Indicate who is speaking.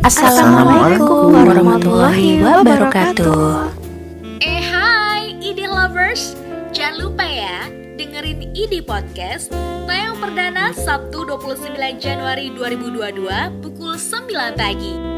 Speaker 1: Assalamualaikum warahmatullahi wabarakatuh.
Speaker 2: Eh hai ide lovers, jangan lupa ya dengerin ide podcast tayang perdana Sabtu 29 Januari 2022 pukul 9 pagi.